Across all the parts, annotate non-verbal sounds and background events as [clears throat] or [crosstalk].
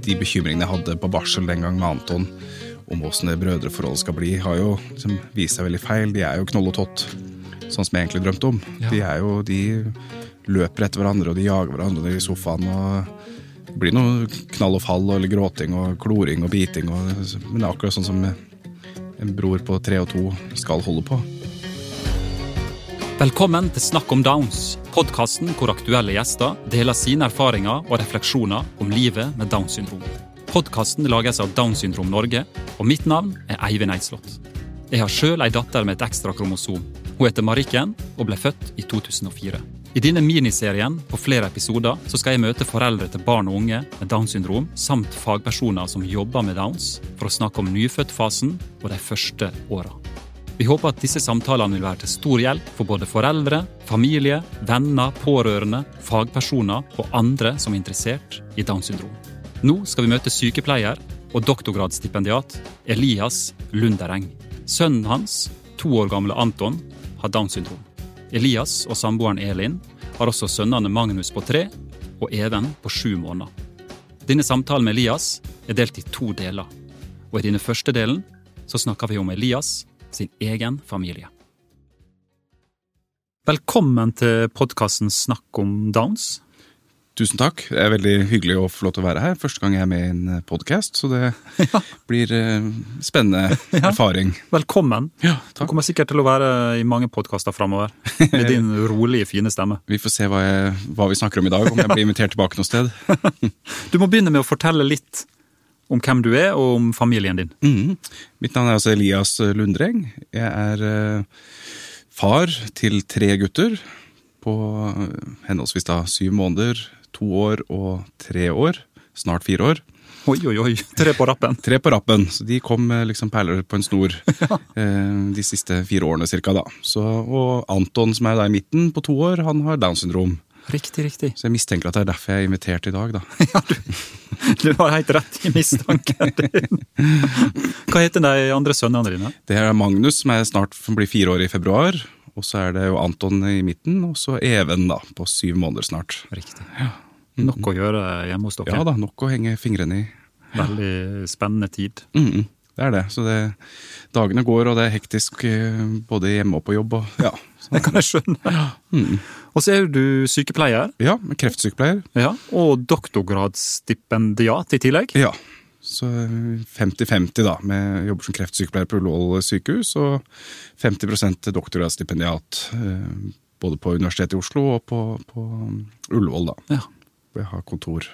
De bekymringene jeg hadde på barsel den gang med Anton om åssen det brødreforholdet skal bli, har jo liksom vist seg veldig feil. De er jo knoll og tott, sånn som jeg egentlig drømte om. Ja. De er jo, de løper etter hverandre, og de jager hverandre i sofaen. og Det blir noe knall og fall, eller gråting og kloring og biting. Og, men det er akkurat sånn som en bror på tre og to skal holde på. Velkommen til Snakk om Downs, podkasten hvor aktuelle gjester deler sine erfaringer og refleksjoner om livet med Downs syndrom. Podkasten lages av Downs syndrom Norge, og mitt navn er Eivind Eidslott. Jeg har sjøl ei datter med et ekstra kromosom. Hun heter Marikken og ble født i 2004. I denne miniserien på flere episoder så skal jeg møte foreldre til barn og unge med Downs syndrom, samt fagpersoner som jobber med Downs, for å snakke om nyfødtfasen og de første åra. Vi håper at disse samtalene vil være til stor hjelp for både foreldre, familie, venner, pårørende, fagpersoner og andre som er interessert i Downs syndrom. Nå skal vi møte sykepleier og doktorgradsstipendiat Elias Lundereng. Sønnen hans, to år gamle Anton, har Downs syndrom. Elias og samboeren Elin har også sønnene Magnus på tre og Even på sju måneder. Denne samtalen med Elias er delt i to deler. Og i denne første delen så snakker vi om Elias sin egen familie. Velkommen til podkasten Snakk om Downs. Tusen takk. Det er veldig hyggelig å få lov til å være her. Første gang jeg er med i en podkast, så det [laughs] blir eh, spennende [laughs] erfaring. Velkommen. Ja, Du kommer sikkert til å være i mange podkaster framover med [laughs] din rolige, fine stemme. Vi får se hva, jeg, hva vi snakker om i dag, om jeg blir invitert tilbake noe sted. Du må begynne med å fortelle litt om hvem du er, og om familien din. Mm. Mitt navn er altså Elias Lundreng. Jeg er eh, far til tre gutter på eh, henholdsvis da syv måneder, to år og tre år. Snart fire år. Oi, oi, oi. Tre på rappen. Tre på rappen, så de kom eh, liksom perler på en snor [laughs] ja. de siste fire årene cirka da. Så, og Anton som er da i midten på to år, han har Downs syndrom. Riktig, riktig. Så jeg mistenker at det er derfor jeg er invitert i dag da. [laughs] Ja, du, du har helt rett i mistanken din. Hva heter de andre sønnene dine? Det er Magnus som er snart blir fire år i februar. Og så er det jo Anton i midten, og så Even da, på syv måneder snart. Riktig. Ja. Nok å gjøre hjemme hos dere. Ja da, nok å henge fingrene i. Veldig spennende tid. Mhm, det er det. Så det, dagene går, og det er hektisk eh, både hjemme og på jobb. Og, ja. [laughs] Det kan jeg skjønne. Mm. Og så er du sykepleier, ja, kreftsykepleier. ja, og doktorgradsstipendiat i tillegg. Ja. Så 50-50 da, med jobber som kreftsykepleier på Ullevål sykehus, og 50 doktorgradsstipendiat. eh, Både på Universitetet i Oslo og på, på Ullevål, da. Ja. Hvor jeg har kontor.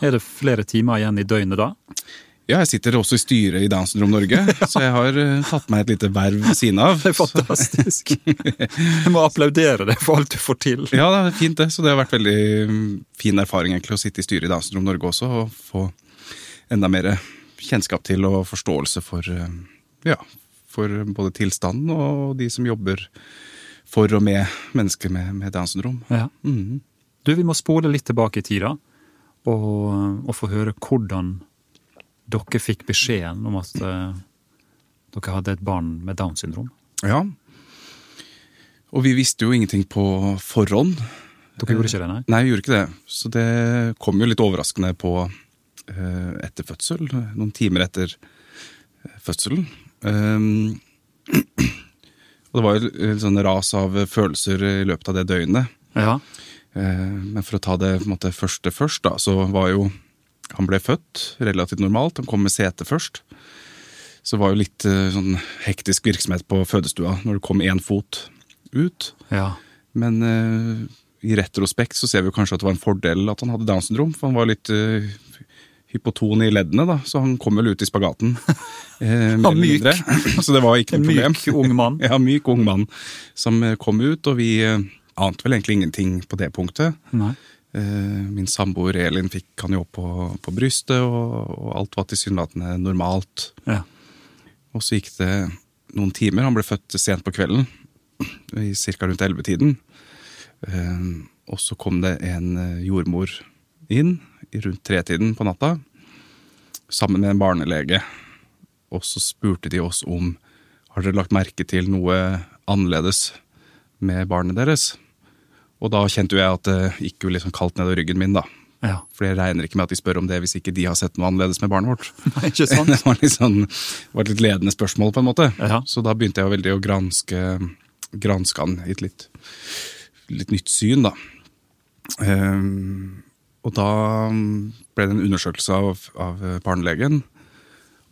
Er det flere timer igjen i døgnet da? Ja, jeg sitter også i styret i Downs syndrom Norge, [laughs] så jeg har eh, tatt meg et lite verv ved siden av. [laughs] Det er fantastisk. Jeg må applaudere deg for alt du får til. [laughs] Ja, det er fint det. Så det har vært veldig mm, fin erfaring egentlig å sitte i styret i Downs syndrom Norge også, og få enda mer kjennskap til og forståelse for, eh, ja, for både tilstanden og de som jobber for og med mennesker med, med Downs syndrom. Ja. Mhm. Du, vi må spole litt tilbake i tida, og, og få høre hvordan dere fikk beskjeden om at eh, dere hadde et barn med Downs syndrom. Ja. Og vi visste jo ingenting på forhånd. Dere gjorde ikke det, nei? Nei, vi gjorde ikke det. Så det kom jo litt overraskende på eh, etter fødsel. Noen timer etter eh, fødselen. [clears throat] Og det var jo et sånn ras av følelser i løpet av det døgnet. Ja. Eh, men for å ta det måte første først, da, så var jo Han ble født relativt normalt. Han kom med sete først. Så det var jo litt eh, sånn hektisk virksomhet på fødestua når det kom én fot ut. ja. Men uh, i retrospekt så ser vi kanskje at det var en fordel at han hadde Downs syndrom, for han var litt uh, hypoton i leddene, da, så han kom vel ut i spagaten. [laughs] Eh, eller myk. [laughs] Så det var ikke noe problem. myk ung mann. [laughs] Ja, myk ung mann som kom ut, og vi uh, ante vel egentlig ingenting på det punktet. Nei. Eh, Min samboer Elin fikk han jo opp på, på brystet, og, og alt var tilsynelatende normalt. Ja. Og så gikk det noen timer. Han ble født sent på kvelden, i ca. rundt ellevetiden. Eh, og så kom det en eh, jordmor inn rundt tretiden på natta, sammen med en barnelege. Og så spurte de oss om har dere lagt merke til noe annerledes med barnet deres. Og da kjente jo jeg at det gikk jo liksom kaldt nedover ryggen min, da. Ja. For jeg regner ikke med at de spør om det hvis ikke de har sett noe annerledes med barnet vårt. [laughs] Nei, ikke [laughs] sant? det var, det var et litt ledende spørsmål, på en måte. Ja. Så da begynte jeg veldig å granske, granske han i et litt, litt nytt syn, da. Um, og da ble det en undersøkelse av, av barnelegen.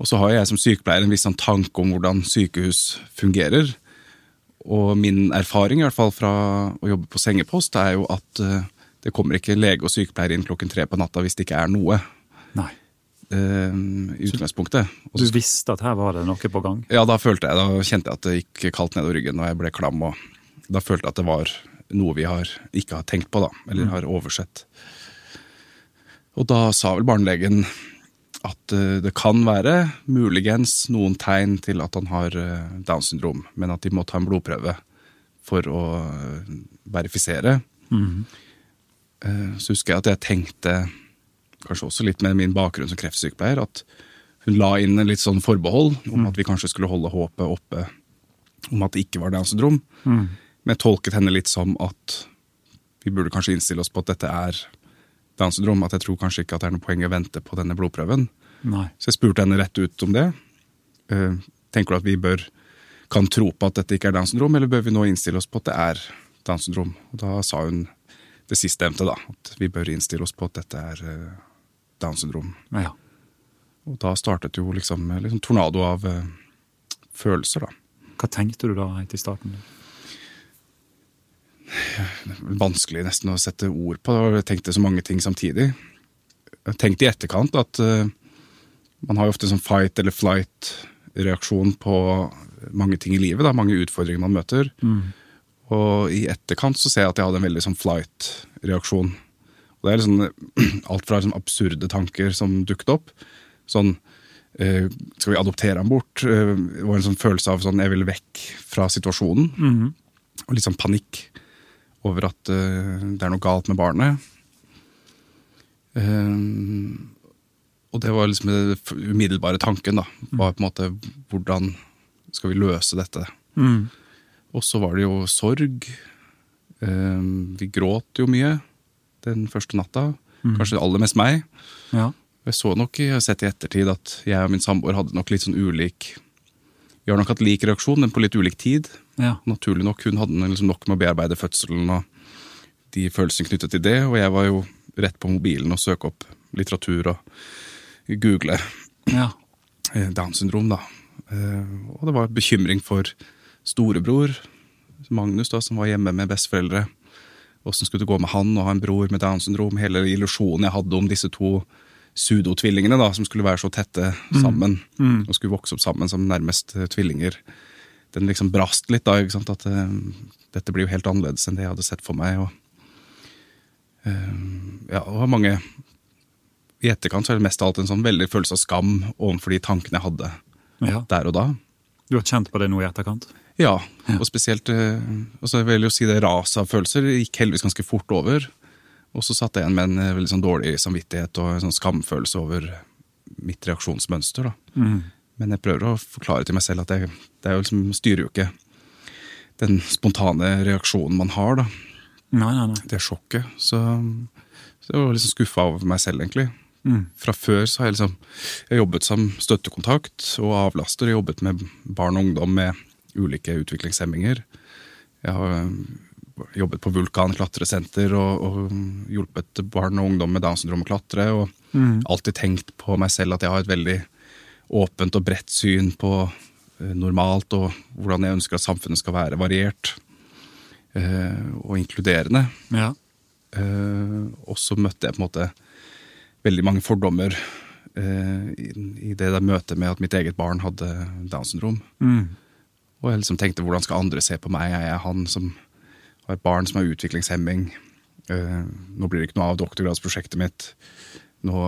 Og så har jeg som sykepleier en viss sånn tanke om hvordan sykehus fungerer. Og min erfaring i hvert fall fra å jobbe på sengepost er jo at eh, det kommer ikke lege og sykepleier inn klokken tre på natta hvis det ikke er noe. Nei. eh, I utgangspunktet. Også, Du visste at her var det noe på gang? ja, da følte jeg, da kjente jeg at det gikk kaldt nedover ryggen, og jeg ble klam. og Da følte jeg at det var noe vi har, ikke har tenkt på, da, eller har oversett. Og da sa vel barnelegen at eh, det kan være muligens noen tegn til at han har eh, Downs syndrom, men at de må ta en blodprøve for å eh, verifisere. Mm. Så husker jeg at jeg tenkte, kanskje også litt med min bakgrunn som kreftsykepleier, at hun la inn en litt sånn forbehold om at vi kanskje skulle holde håpet oppe om at det ikke var Downs syndrom. Men jeg tolket henne litt som at vi burde kanskje innstille oss på at dette er Downs syndrom. At jeg tror kanskje ikke at det er noe poeng å vente på denne blodprøven. Nei. Så jeg spurte henne rett ut om det. Eh, tenker du at vi bør kan tro på at dette ikke er Downs syndrom, eller bør vi nå innstille oss på at det er Downs syndrom? Og da sa hun det sistnevnte, da. At vi bør innstille oss på at dette er eh, Downs syndrom. Ja. Og da startet jo liksom, liksom tornado av eh, følelser, da. Hva tenkte du da helt i starten? Vanskelig nesten å sette ord på. Jeg tenkte så mange ting samtidig. Jeg tenkte i etterkant at eh, man har jo ofte en sånn fight eller flight-reaksjon på mange ting i livet. Da, mange utfordringer man møter. Og i etterkant så ser jeg at jeg hadde en veldig sånn flight-reaksjon. Og det er liksom [clears throat] alt fra liksom absurde tanker som dukket opp. Sånn eh, Skal vi adoptere ham bort? Eh, Det var en sånn følelse av sånn jeg vil vekk fra situasjonen. Og litt sånn panikk over at eh, det er noe galt med barnet. Eh, og det var liksom den umiddelbare tanken, da. Var på en måte hvordan skal vi løse dette? Og så var det jo sorg. Eh, vi gråt jo mye den første natta. Kanskje aller mest meg. Ja. Jeg så nok, jeg har sett i ettertid at jeg og min samboer hadde nok litt sånn ulik Vi har nok hatt lik reaksjon, men på litt ulik tid. Ja. Naturlig nok, Hun hadde liksom nok med å bearbeide fødselen og de følelsene knyttet til det. Og jeg var jo rett på mobilen og søke opp litteratur og google ja. eh, Downs syndrom. da. Eh, Og det var bekymring for storebror, Magnus, da, som var hjemme med besteforeldre. Åssen skulle det gå med han og ha en bror med Downs syndrom? Hele illusjonen jeg hadde om disse to pseudotvillingene, da, som skulle være så tette sammen. Og skulle vokse opp sammen som nærmest eh, tvillinger. Den liksom brast litt, da. ikke sant? At uh, dette blir jo helt annerledes enn det jeg hadde sett for meg. og uh, ja, og mange I etterkant så er det mest av alt en sånn veldig følelse av skam overfor de tankene jeg hadde ja. der og da. Du har kjent på det nå i etterkant? Ja, og spesielt og så vil jeg jo si det raset av følelser gikk heldigvis ganske fort over. Og så satt jeg igjen med en eh, veldig sånn dårlig samvittighet og en sånn skamfølelse over mitt reaksjonsmønster. da. Men jeg prøver å forklare til meg selv at jeg, det er jo liksom, styrer jo ikke den spontane reaksjonen man har. da. Nei, nei, nei. Det sjokket. Så, så jeg var liksom skuffa over meg selv, egentlig. Fra før så har jeg liksom jeg jobbet som støttekontakt og avlaster. Jeg jobbet med barn og ungdom med ulike utviklingshemminger. Jeg har jobbet på Vulkan klatresenter og, og hjulpet barn og ungdom med Downs syndrom å klatre. Og alltid tenkt på meg selv at jeg har et veldig åpent og bredt syn på øh, normalt, og hvordan jeg ønsker at samfunnet skal være variert øh, og inkluderende. Ja. Eh, og så møtte jeg på en måte veldig mange fordommer eh, i, det der møtet med at mitt eget barn hadde Downs syndrom. Og jeg liksom tenkte hvordan skal andre se på meg? Jeg er han som har et barn som har utviklingshemming. Eh, nå blir det ikke noe av doktorgradsprosjektet mitt. Nå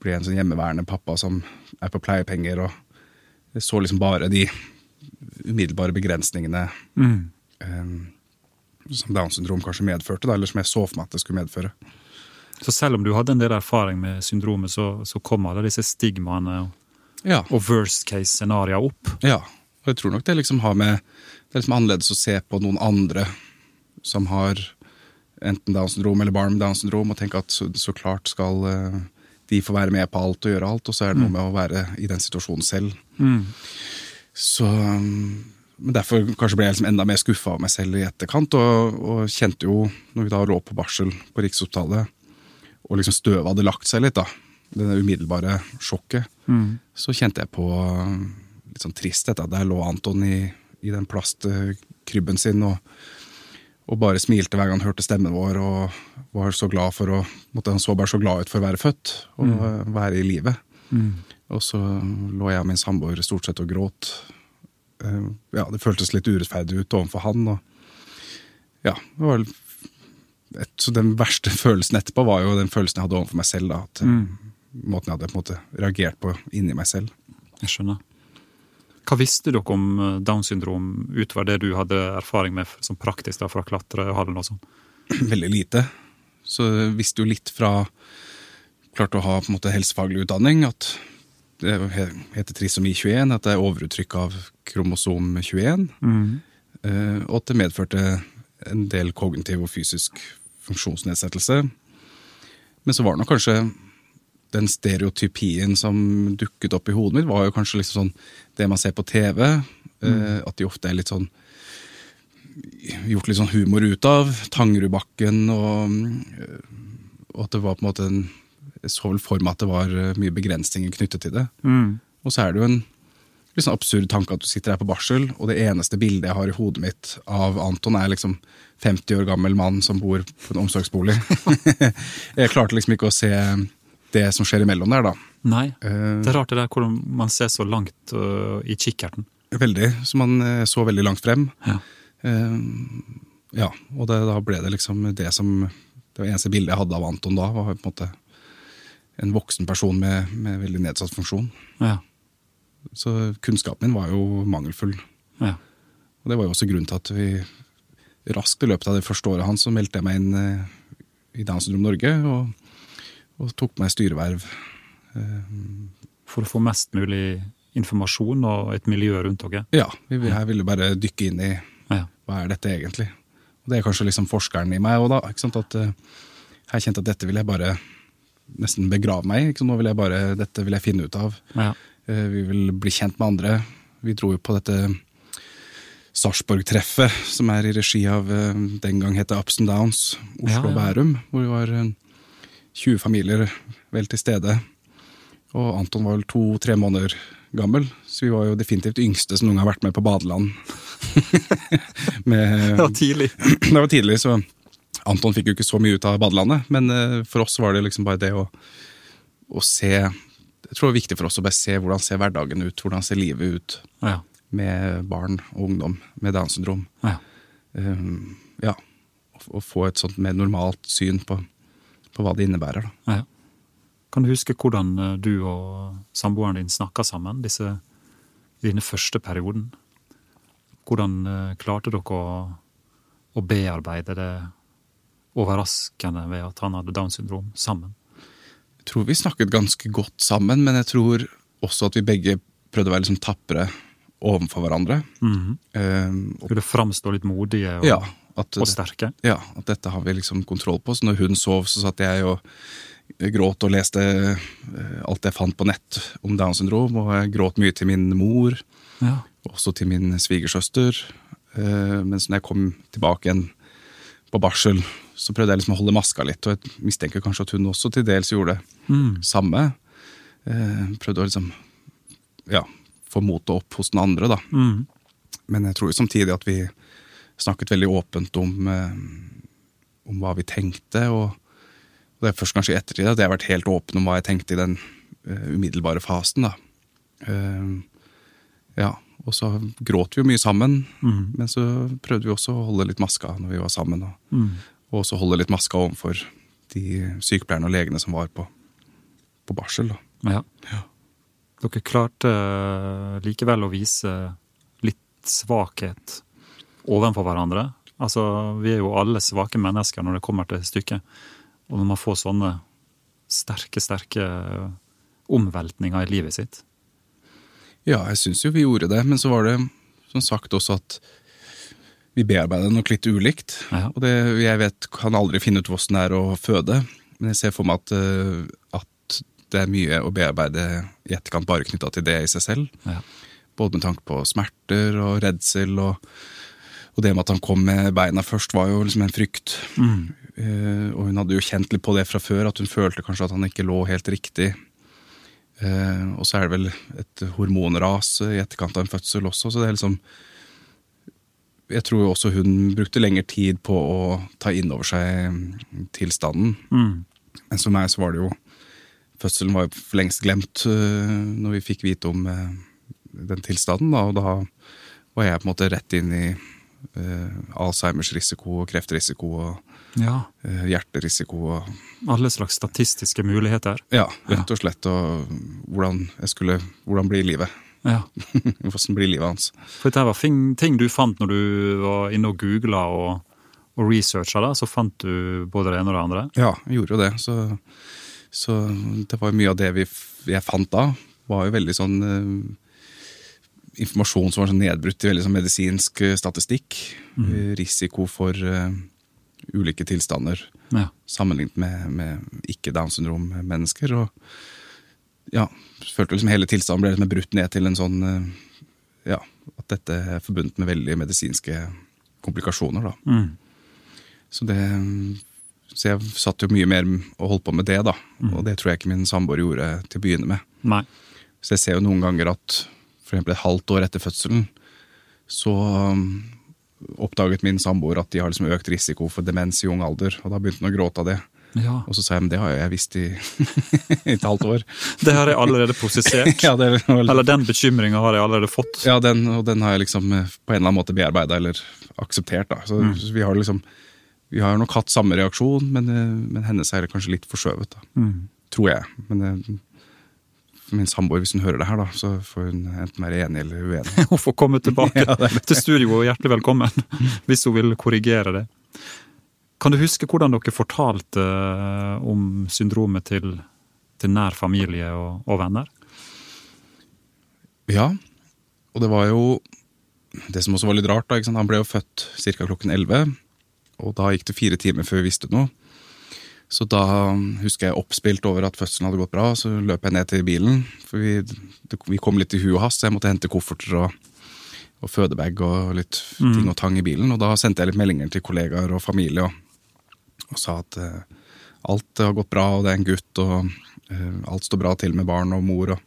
blir jeg en sånn hjemmeværende pappa som er på pleiepenger. Og jeg så liksom bare de umiddelbare begrensningene mm. som Downs syndrom kanskje medførte, da, eller som jeg så for meg at det skulle medføre. Så selv om du hadde en del erfaring med syndromet, så, så kom alle disse stigmaene og, Ja, og worst case-scenarioer opp? ja. Og jeg tror nok det liksom har med Det er liksom annerledes å se på noen andre som har enten Downs syndrom eller barn med Downs syndrom, og tenke at så, så klart skal eh, de få være med på alt og gjøre alt, og så er det noe med å være i den situasjonen selv. Så um, men Derfor kanskje ble jeg liksom enda mer skuffa av meg selv i etterkant, og, og, kjente jo, når vi da lå på barsel på Rikshospitalet, og liksom støvet hadde lagt seg litt, da, det umiddelbare sjokket, Mm. så kjente jeg på um, litt sånn tristhet. Da. Der lå Anton i, i den plastkrybben sin og, og bare smilte hver gang han hørte stemmen vår, og var så glad for å måtte, Han så bare så glad ut for å være født og mm. være i live. Og så lå jeg og min samboer stort sett og gråt. Eh, Ja, det føltes litt urettferdig ut overfor han. Og ja, det var et, Så den verste [laughs] følelsen etterpå var jo den følelsen jeg hadde overfor meg selv. Da, at mm. Måten jeg hadde på en måte reagert på inni meg selv. Jeg skjønner. Hva visste dere om eh, Downs syndrom utover det du hadde erfaring med som praktisk da, fra klatrehallen og sånn? [clears throat] Veldig lite. Så jeg visste jo litt fra Klarte å ha på en måte helsefaglig utdanning. At det heter trisomi 21, at det er overuttrykk av kromosom 21. Mm. Og at det medførte en del kognitiv og fysisk funksjonsnedsettelse. Men så var det nok kanskje den stereotypien som dukket opp i hodet mitt, var jo kanskje liksom sånn det man ser på TV. eh, At de ofte er litt sånn gjort litt sånn humor ut av. Tangerudbakken og, og at det var på en måte en Jeg så vel for meg at det var eh, mye begrensninger knyttet til det. Og så er det jo en litt sånn absurd tanke at du sitter her på barsel, og det eneste bildet jeg har i hodet mitt av Anton, er liksom 50 år gammel mann som bor på en omsorgsbolig. [laughs] jeg klarte liksom ikke å se det som skjer imellom der, da. Nei. Eh, Det er rart det der hvordan man ser så langt uh, i kikkerten. Veldig. Så man eh, så veldig langt frem. Ja. Uh, ja, og det, da ble det liksom det som Det var eneste bildet jeg hadde av Anton da, var på en måte en voksen person med, med veldig nedsatt funksjon. Ja. Så kunnskapen min var jo mangelfull. ja. Og det var jo også grunnen til at vi raskt i løpet av det første året hans så meldte jeg meg inn i Downs syndrom Norge og, og tok meg styreverv. For å få mest mulig informasjon og et miljø rundt dere. Ja, jeg ville bare dykke inn i hva er dette egentlig. Og det er kanskje liksom forskeren i meg òg, da. Ikke sant? At, eh, jeg kjente at dette vil jeg bare nesten begrave meg i. Nå vil jeg bare, dette vil jeg finne ut av. Ja. Eh, Vi vil bli kjent med andre. Vi dro jo på dette Sarpsborg-treffet, som er i regi av eh, den gang het Ups and Downs, Oslo og ja. Bærum. Hvor vi var eh, 20 familier vel til stede. Og Anton var vel to-tre måneder gammel, så vi var jo definitivt yngste som noen gang har vært med på badeland. [laughs] med, var tidlig. [clears throat] det var tidlig, så Anton fikk jo ikke så mye ut av badelandet. Men eh, for oss var det liksom bare det å, å se Jeg tror det var viktig for oss å bare se hvordan ser hverdagen ut, hvordan ser livet ut Ja. med barn og ungdom med Downs syndrom. ja. Um, ja, Å få et sånt mer normalt syn på, på hva det innebærer. Da. Ja. Kan du huske hvordan eh, du og samboeren din snakka sammen disse, i denne første perioden? Hvordan eh, klarte dere å, å bearbeide det overraskende ved at han hadde Downs syndrom, sammen? Jeg tror vi snakket ganske godt sammen, men jeg tror også at vi begge prøvde å være liksom tapre overfor hverandre. Um, og, Skulle framstå litt modige og, ja, at, og sterke? ja, at dette har vi liksom kontroll på. Så når hun sov, så satt jeg og gråt og leste eh, alt jeg fant på nett om Downs syndrom, og jeg gråt mye til min mor. Ja. også til min svigersøster. Eh, mens når jeg kom tilbake igjen på barsel, så prøvde jeg liksom å holde maska litt. Og jeg mistenker kanskje at hun også til dels gjorde det samme. Eh, prøvde å liksom ja, få motet opp hos den andre, da. Mm. Men jeg tror jo samtidig at vi snakket veldig åpent om, eh, om hva vi tenkte. Og det er først kanskje i ettertid at jeg har vært helt åpen om hva jeg tenkte i den eh, umiddelbare fasen. da. Eh, ja, Og så gråt vi jo mye sammen, men så prøvde vi også å holde litt maska når vi var sammen. Og, og også holde litt maska overfor de sykepleierne og legene som var på, på barsel. da. Ja. Dere klarte likevel å vise litt svakhet overfor hverandre. Altså, vi er jo alle svake mennesker når det kommer til stykket. Og når man får sånne sterke, sterke omveltninger i livet sitt. Ja, jeg syns jo vi gjorde det, men så var det som sagt også at Vi bearbeider nok litt ulikt. Ja. Og det, jeg vet, kan aldri finne ut hvordan det er å føde, men jeg ser for meg at, eh, at det er mye å bearbeide i etterkant bare knytta til det i seg selv. Ja. Både med tanke på smerter og redsel, og, og det med at han kom med beina først, var jo liksom en frykt. Eh, og hun hadde jo kjent litt på det fra før, at hun følte kanskje at han ikke lå helt riktig. Uh, og så er det vel et hormonras i etterkant av en fødsel også, så det er liksom Jeg tror jo også hun brukte lengre tid på å ta inn over seg tilstanden. Mm. Men som meg så var det jo Fødselen var jo for lengst glemt uh, når vi fikk vite om den tilstanden. Da, og da var jeg på en måte rett inn i Alzheimers risiko og kreftrisiko og ja. øh, hjerterisiko og Alle slags statistiske muligheter. Ja, rett og slett. Og hvordan jeg skulle Hvordan blir livet? Ja. [laughs] Hvordan blir livet hans? For dette var ting, ting du fant når du var inne og googla og, og researcha, så fant du både det ene og det andre? Ja, jeg gjorde jo det. Så, så det var jo mye av det vi, jeg fant da, var jo veldig sånn eh, Informasjon som var sånn nedbrutt i veldig sånn medisinsk eh, statistikk. Mm. Risiko for uh, ulike tilstander Ja. sammenlignet med, med ikke Downs syndrom-mennesker. Og ja, følte liksom hele tilstanden ble liksom brutt ned til en sånn uh, Ja, at dette er forbundet med veldig medisinske komplikasjoner, da. Mm. Så det Så jeg satt jo mye mer og holdt på med det, da. Og det tror jeg ikke min samboer gjorde til å begynne med. Nei. Så jeg ser jo noen ganger at eksempel et halvt år etter fødselen, så um, oppdaget min samboer at de har liksom økt risiko for demens i ung alder. Og da begynte han å gråte av det. Ja. Og så sa jeg men det har jeg visst i, [laughs] i et halvt år. [laughs] Det har jeg allerede prosessert. [laughs] ja, det Eller den bekymringa har jeg allerede fått. ja den, og den har jeg liksom eh, på en eller annen måte bearbeida eller akseptert. da. Så, så vi har liksom vi har nok hatt samme reaksjon, men, eh, men hennes er kanskje litt forskjøvet. da. Mm. Tror jeg. Men eh, min samboer, hvis hun hører det her, da, så får hun enten være enig eller uenig. [laughs] Hun får komme tilbake [laughs] til studio, og hjertelig velkommen [laughs] hvis hun vil korrigere det. Kan du huske hvordan dere fortalte eh, om syndromet til, til nær familie og, og venner? Ja, og det var jo det som også var litt rart. da? Han ble jo født ca. klokken 11, og da gikk det fire timer før vi visste noe. Så da husker jeg oppspilt over at fødselen hadde gått bra, så løp jeg ned til bilen. For vi, det, vi kom litt i hu og hast, så jeg måtte hente kofferter og, og fødebag og litt ting og tang i bilen. Og da sendte jeg litt meldinger til kollegaer og familie og, og sa at uh, alt har gått bra, og det er en gutt, og uh, alt står bra til med barn og mor. og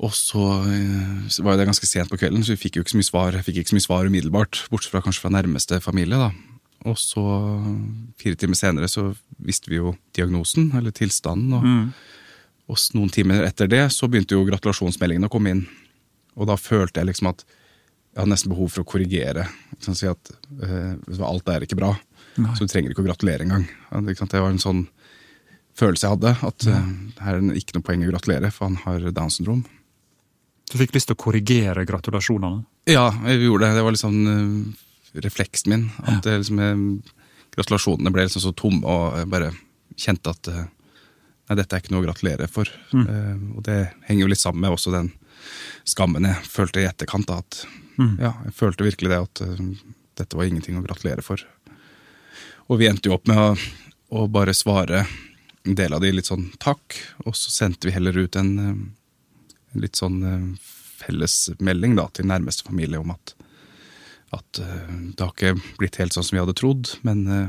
og så eh, var det ganske sent på kvelden, så vi fikk jo ikke så mye svar, jeg fikk ikke så mye svar umiddelbart. Bortsett fra kanskje fra nærmeste familie. da. Og så, fire timer senere, så visste vi jo diagnosen, eller tilstanden. Og, og noen timer etter det så begynte jo gratulasjonsmeldingene å komme inn. Og da følte jeg liksom at jeg hadde nesten behov for å korrigere. sant, Si at uh, alt er ikke bra, Nei. så du trenger ikke å gratulere engang. Det var en sånn følelse jeg hadde, at uh, her er det ikke noe poeng å gratulere, for han har Downs syndrom. Du fikk lyst til å korrigere gratulasjonene? Ja, jeg gjorde det. Det var liksom eh, refleksen min. At ja. liksom, eh, gratulasjonene ble liksom så tomme, og jeg bare kjente at eh, nei, dette er ikke noe å gratulere for. Eh, og det henger jo litt sammen med også den skammen jeg følte i etterkant. Da, at ja, jeg følte virkelig det at uh, dette var ingenting å gratulere for. Og vi endte jo opp med å, å bare svare en del av de litt sånn takk, og så sendte vi heller ut en, eh, en litt sånn eh, fellesmelding da, til nærmeste familie om at, at eh, det har ikke blitt helt sånn som vi hadde trodd, men eh,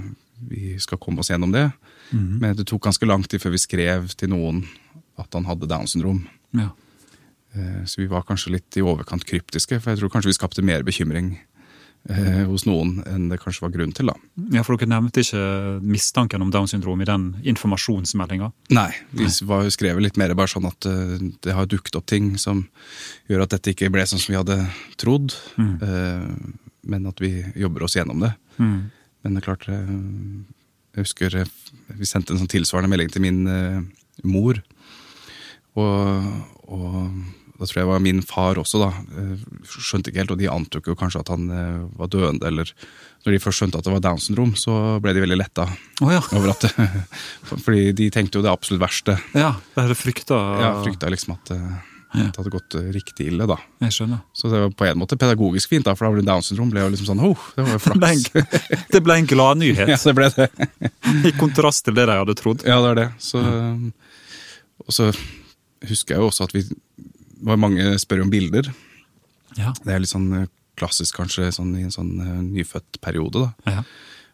vi skal komme oss gjennom det. Men det tok ganske lang tid før vi skrev til noen at han hadde Downs syndrom. Ja. Eh, Så vi var kanskje litt i overkant kryptiske, for jeg tror kanskje vi skapte mer bekymring eh, hos noen enn det kanskje var grunn til. da. ja, for dere nevnte ikke mistanken om Downs syndrom i den informasjonsmeldinga? Nei, vi var jo skrevet litt mer bare sånn at det har dukket opp ting som gjør at dette ikke ble sånn som vi hadde trodd, eh, men at vi jobber oss gjennom det. Men det er klart eh, Jeg husker eh, vi sendte en sånn tilsvarende melding til min eh, mor. Og, og da tror jeg var min far også, da. Skjønte ikke helt, og de antok jo kanskje at han var døende, eller Når de først skjønte at det var Downs syndrom, så ble de veldig letta Å ja. over at [laughs] Fordi de tenkte jo det absolutt verste. ja. det hadde frykta Ja, frykta liksom at, eh, Det hadde gått eh, riktig ille, da. Jeg skjønner. Så det var på en måte pedagogisk fint, da, for da ble Downs syndrom ble jo liksom sånn oh, det var jo flaks. det ble en [laughs] gladnyhet, ja, det ble det. [laughs] i kontrast til det de hadde trodd. Ja, det er det. Så, og så husker jeg jo også at vi var Mange spør om bilder. Ja. Det er litt sånn eh, klassisk kanskje sånn, i en sånn uh, nyfødt periode. da. Ja.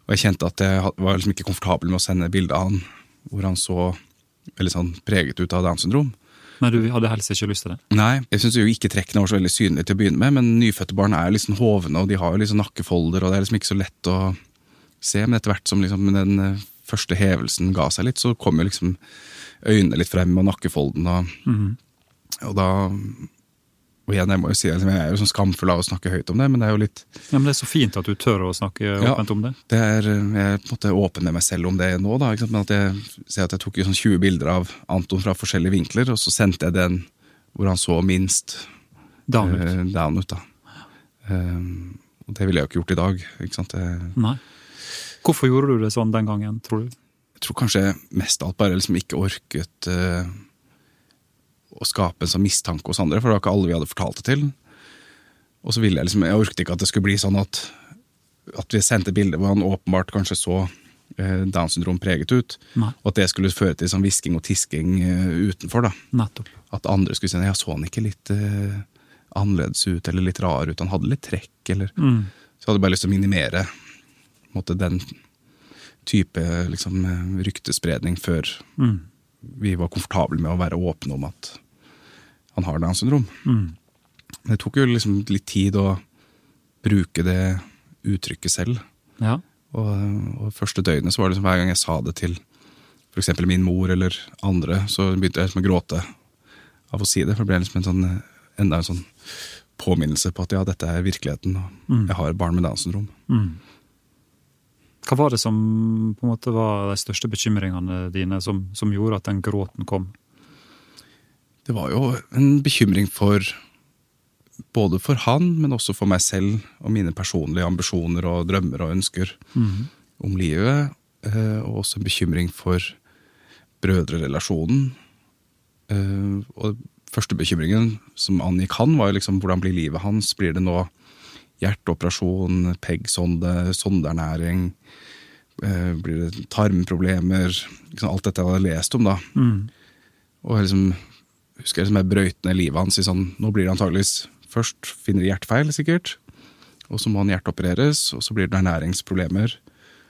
Og jeg kjente at jeg var liksom ikke komfortabel med å sende bilde av han hvor han så veldig sånn preget ut av Downs syndrom. Men du hadde helst ikke lyst til det? Nei, jeg syns ikke trekkene var så veldig synlige til å begynne med, men nyfødte barn er liksom hovne, og de har jo liksom nakkefolder, og det er liksom ikke så lett å se. Men etter hvert som liksom den eh, første hevelsen ga seg litt, så kom jo liksom øynene litt frem, og nakkefolden, og, og da Og igjen, jeg må jo si at jeg er jo sånn skamfull av å snakke høyt om det, men det er jo litt Ja, men Det er så fint at du tør å snakke Ja. åpent om det. det er, Jeg er på en måte åpen med meg selv om det nå, da. Ikke sant? Men at jeg ser at jeg tok jo sånn 20 bilder av Anton fra forskjellige vinkler, og så sendte jeg den hvor han så minst Down ut. Uh, down ut. da. Um, og det ville jeg jo ikke gjort i dag. ikke sant? Jeg, Nei. Hvorfor gjorde du det sånn den gangen, tror du? jeg tror kanskje mest alt bare liksom ikke orket eh, å skape en sånn mistanke hos andre, for det var ikke alle vi hadde fortalt det til. Og så ville jeg liksom, jeg orket ikke at det skulle bli sånn at, at vi sendte bilder hvor han åpenbart kanskje så eh, Downs syndrom preget ut, Nei. og at det skulle føre til sånn hvisking og tisking eh, utenfor. da. Nettopp. At andre skulle si ja, så han ikke litt eh, annerledes ut, eller litt rar ut, han hadde litt trekk, eller Mm. Så jeg hadde bare lyst til å minimere måtte, den type liksom, eh, ryktespredning før Mm. vi var komfortable med å være åpne om at han har Downs syndrom. Mm. Det tok jo liksom litt tid å bruke det uttrykket selv. Ja. Og, og første døgnet så var det liksom hver gang jeg sa det til f.eks. min mor eller andre, så begynte jeg liksom å gråte av å si det. For det ble liksom en sånn, enda en sånn påminnelse på at ja, dette er virkeligheten, og jeg har barn med Downs syndrom. Mm. Hva var det som på en måte var de største bekymringene dine, som, som gjorde at den gråten kom? Det var jo en bekymring for både for han, men også for meg selv og mine personlige ambisjoner og drømmer og ønsker om livet. eh, Og også en bekymring for brødrerelasjonen. Eh, Og første bekymringen som angikk han, var jo liksom hvordan blir livet hans? Blir det nå hjerteoperasjon, PEG-sonde, sondeernæring? Eh, Blir det tarmproblemer? Alt dette jeg hadde lest om, da. Og jeg liksom, husker jeg liksom jeg brøyt ned livet hans i sånn Nå blir det antageligvis Først finner de hjertefeil, sikkert. Og så må han hjerteopereres, og så blir det ernæringsproblemer.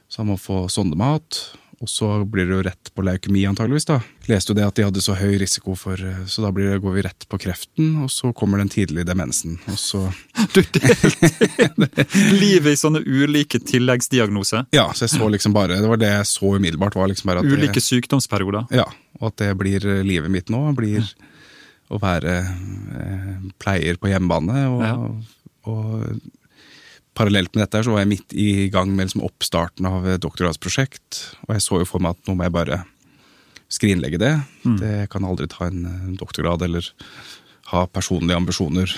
Så han må få sondemat. Og så blir det jo rett på leukemi, antageligvis. da. Leste jo det at de hadde så høy risiko for Så da blir det, går vi rett på kreften, og så kommer den tidlige demensen. Og så [laughs] Du delte livet i sånne ulike tilleggsdiagnoser. Ja, så jeg så liksom bare Det var det jeg så umiddelbart. var liksom bare at det- Ulike sykdomsperioder. Ja, og at det blir livet mitt nå. Blir å være eh, pleier på hjemmebane. Og, Ja. og parallelt med dette så var jeg midt i gang med liksom oppstarten av et doktorgradsprosjekt. Og jeg så jo for meg at nå må jeg bare skrinlegge det. det jeg kan aldri ta en eh, doktorgrad eller ha personlige ambisjoner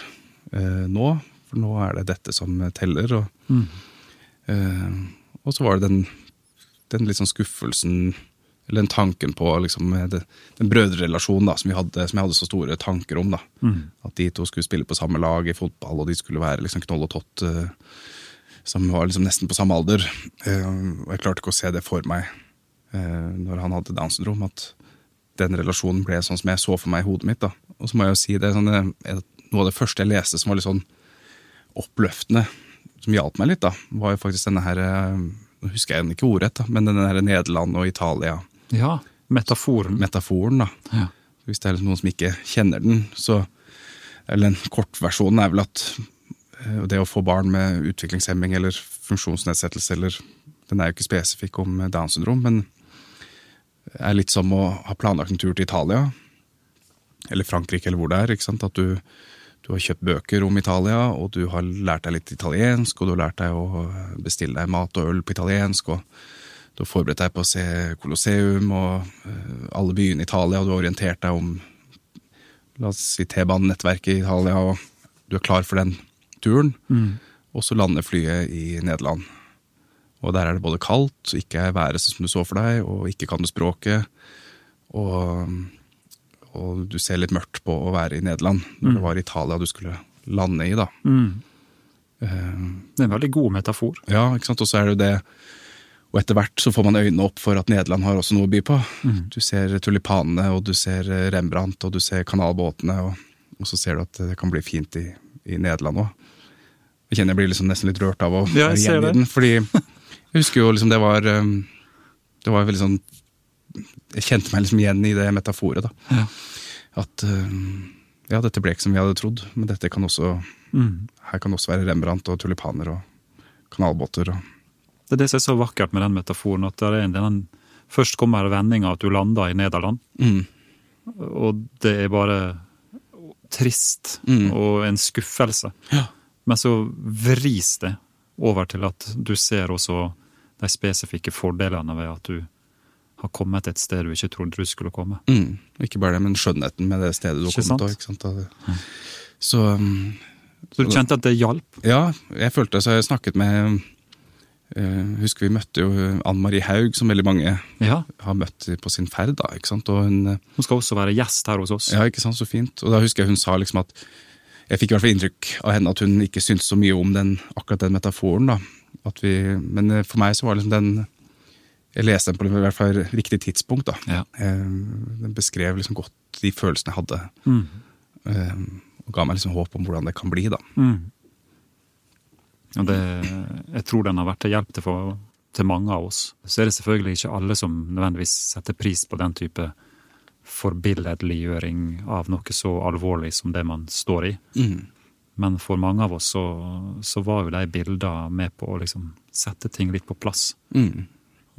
eh, nå. For nå er det dette som teller. Og, eh, og så var det den, den sånn skuffelsen eller den tanken på liksom, det, den brødrerelasjonen da, som, vi hadde, som jeg hadde så store tanker om. da. At de to skulle spille på samme lag i fotball, og de skulle være liksom, knoll og tott, uh, som var liksom nesten på samme alder. Eh, og jeg klarte ikke å se det for meg eh, når han hadde Downs syndrom, at den relasjonen ble sånn som jeg så for meg i hodet mitt. da. Og så må jeg jo si det, sånn, Noe av det første jeg leste som var litt sånn oppløftende, som hjalp meg litt, da, var jo faktisk denne her Nå husker jeg ikke ordrett, men denne her Nederland og Italia Ja. Metaforen. metaforen. da. Ja. Hvis det er noen som ikke kjenner den, så Eller den kortversjonen er vel at eh, det å få barn med utviklingshemming eller funksjonsnedsettelse eller Den er jo ikke spesifikk om Downs syndrom, men er litt som å ha planlagt en tur til Italia. Eller Frankrike, eller hvor det er. ikke sant? At du, du har kjøpt bøker om Italia, og du har lært deg litt italiensk, og du har lært deg å bestille deg mat og øl på italiensk. og du har forberedt deg på å se Colosseum og eh, alle byene i Italia, og du har orientert deg om la oss si T-banenettverket i Italia, og du er klar for den turen. Og så lander flyet i Nederland. Og der er det både kaldt, ikke er været sånn som du så for deg, og ikke kan du språket. Og, og du ser litt mørkt på å være i Nederland, når det var Italia du skulle lande i, da. Mm. Eh, Det er en veldig god metafor. ja, ikke sant, og så er det jo det Og etter hvert så får man øynene opp for at Nederland har også noe å by på. Du ser tulipanene, og du ser eh, Rembrandt, og du ser kanalbåtene, og, og så ser du at det kan bli fint i, i Nederland òg. Jeg kjenner jeg blir liksom nesten litt rørt av å Ja, være igjen i den, fordi [laughs] jeg husker jo liksom det var eh, Det var veldig sånn Jeg kjente meg liksom igjen i det metaforet, da. Ja. At eh, ja, dette ble ikke som vi hadde trodd, men dette kan også Mm. her kan også være Rembrandt og tulipaner og kanalbåter. og Det er det som er så vakkert med den metaforen, at det er en, den, først kommer vendinga at du lander i Nederland, mm. og det er bare trist Mm. og en skuffelse. Ja. Men så vris det over til at du ser også de spesifikke fordelene ved at du har kommet et sted du ikke trodde du skulle komme. Mm. Ikke bare det, men skjønnheten med det stedet du har kommet til. Så um, Så du kjente at det hjalp? ja, jeg følte så jeg snakket med Husker vi møtte jo Ann Marie Haug, som veldig mange Ja. har møtt på sin ferd. da, ikke sant? Og hun, eh, Hun skal også være gjest her hos oss. ja, ikke sant, så fint. Og da husker jeg hun sa liksom at Jeg fikk i hvert fall inntrykk av henne at hun ikke syntes så mye om den, akkurat den metaforen. da. At vi, men eh, for meg så var liksom den Jeg leste den på i hvert fall riktig tidspunkt. da. Ja. Eh, Den beskrev liksom godt de følelsene jeg hadde. Mm. eh, Og ga meg liksom håp om hvordan det kan bli. da. Mm. Og det, jeg tror den har vært til hjelp til, for, til mange av oss. Så er det selvfølgelig ikke alle som nødvendigvis setter pris på den type forbilledliggjøring av noe så alvorlig som det man står i. Mm. Men for mange av oss så, så var jo de bildene med på å liksom sette ting litt på plass. Mm.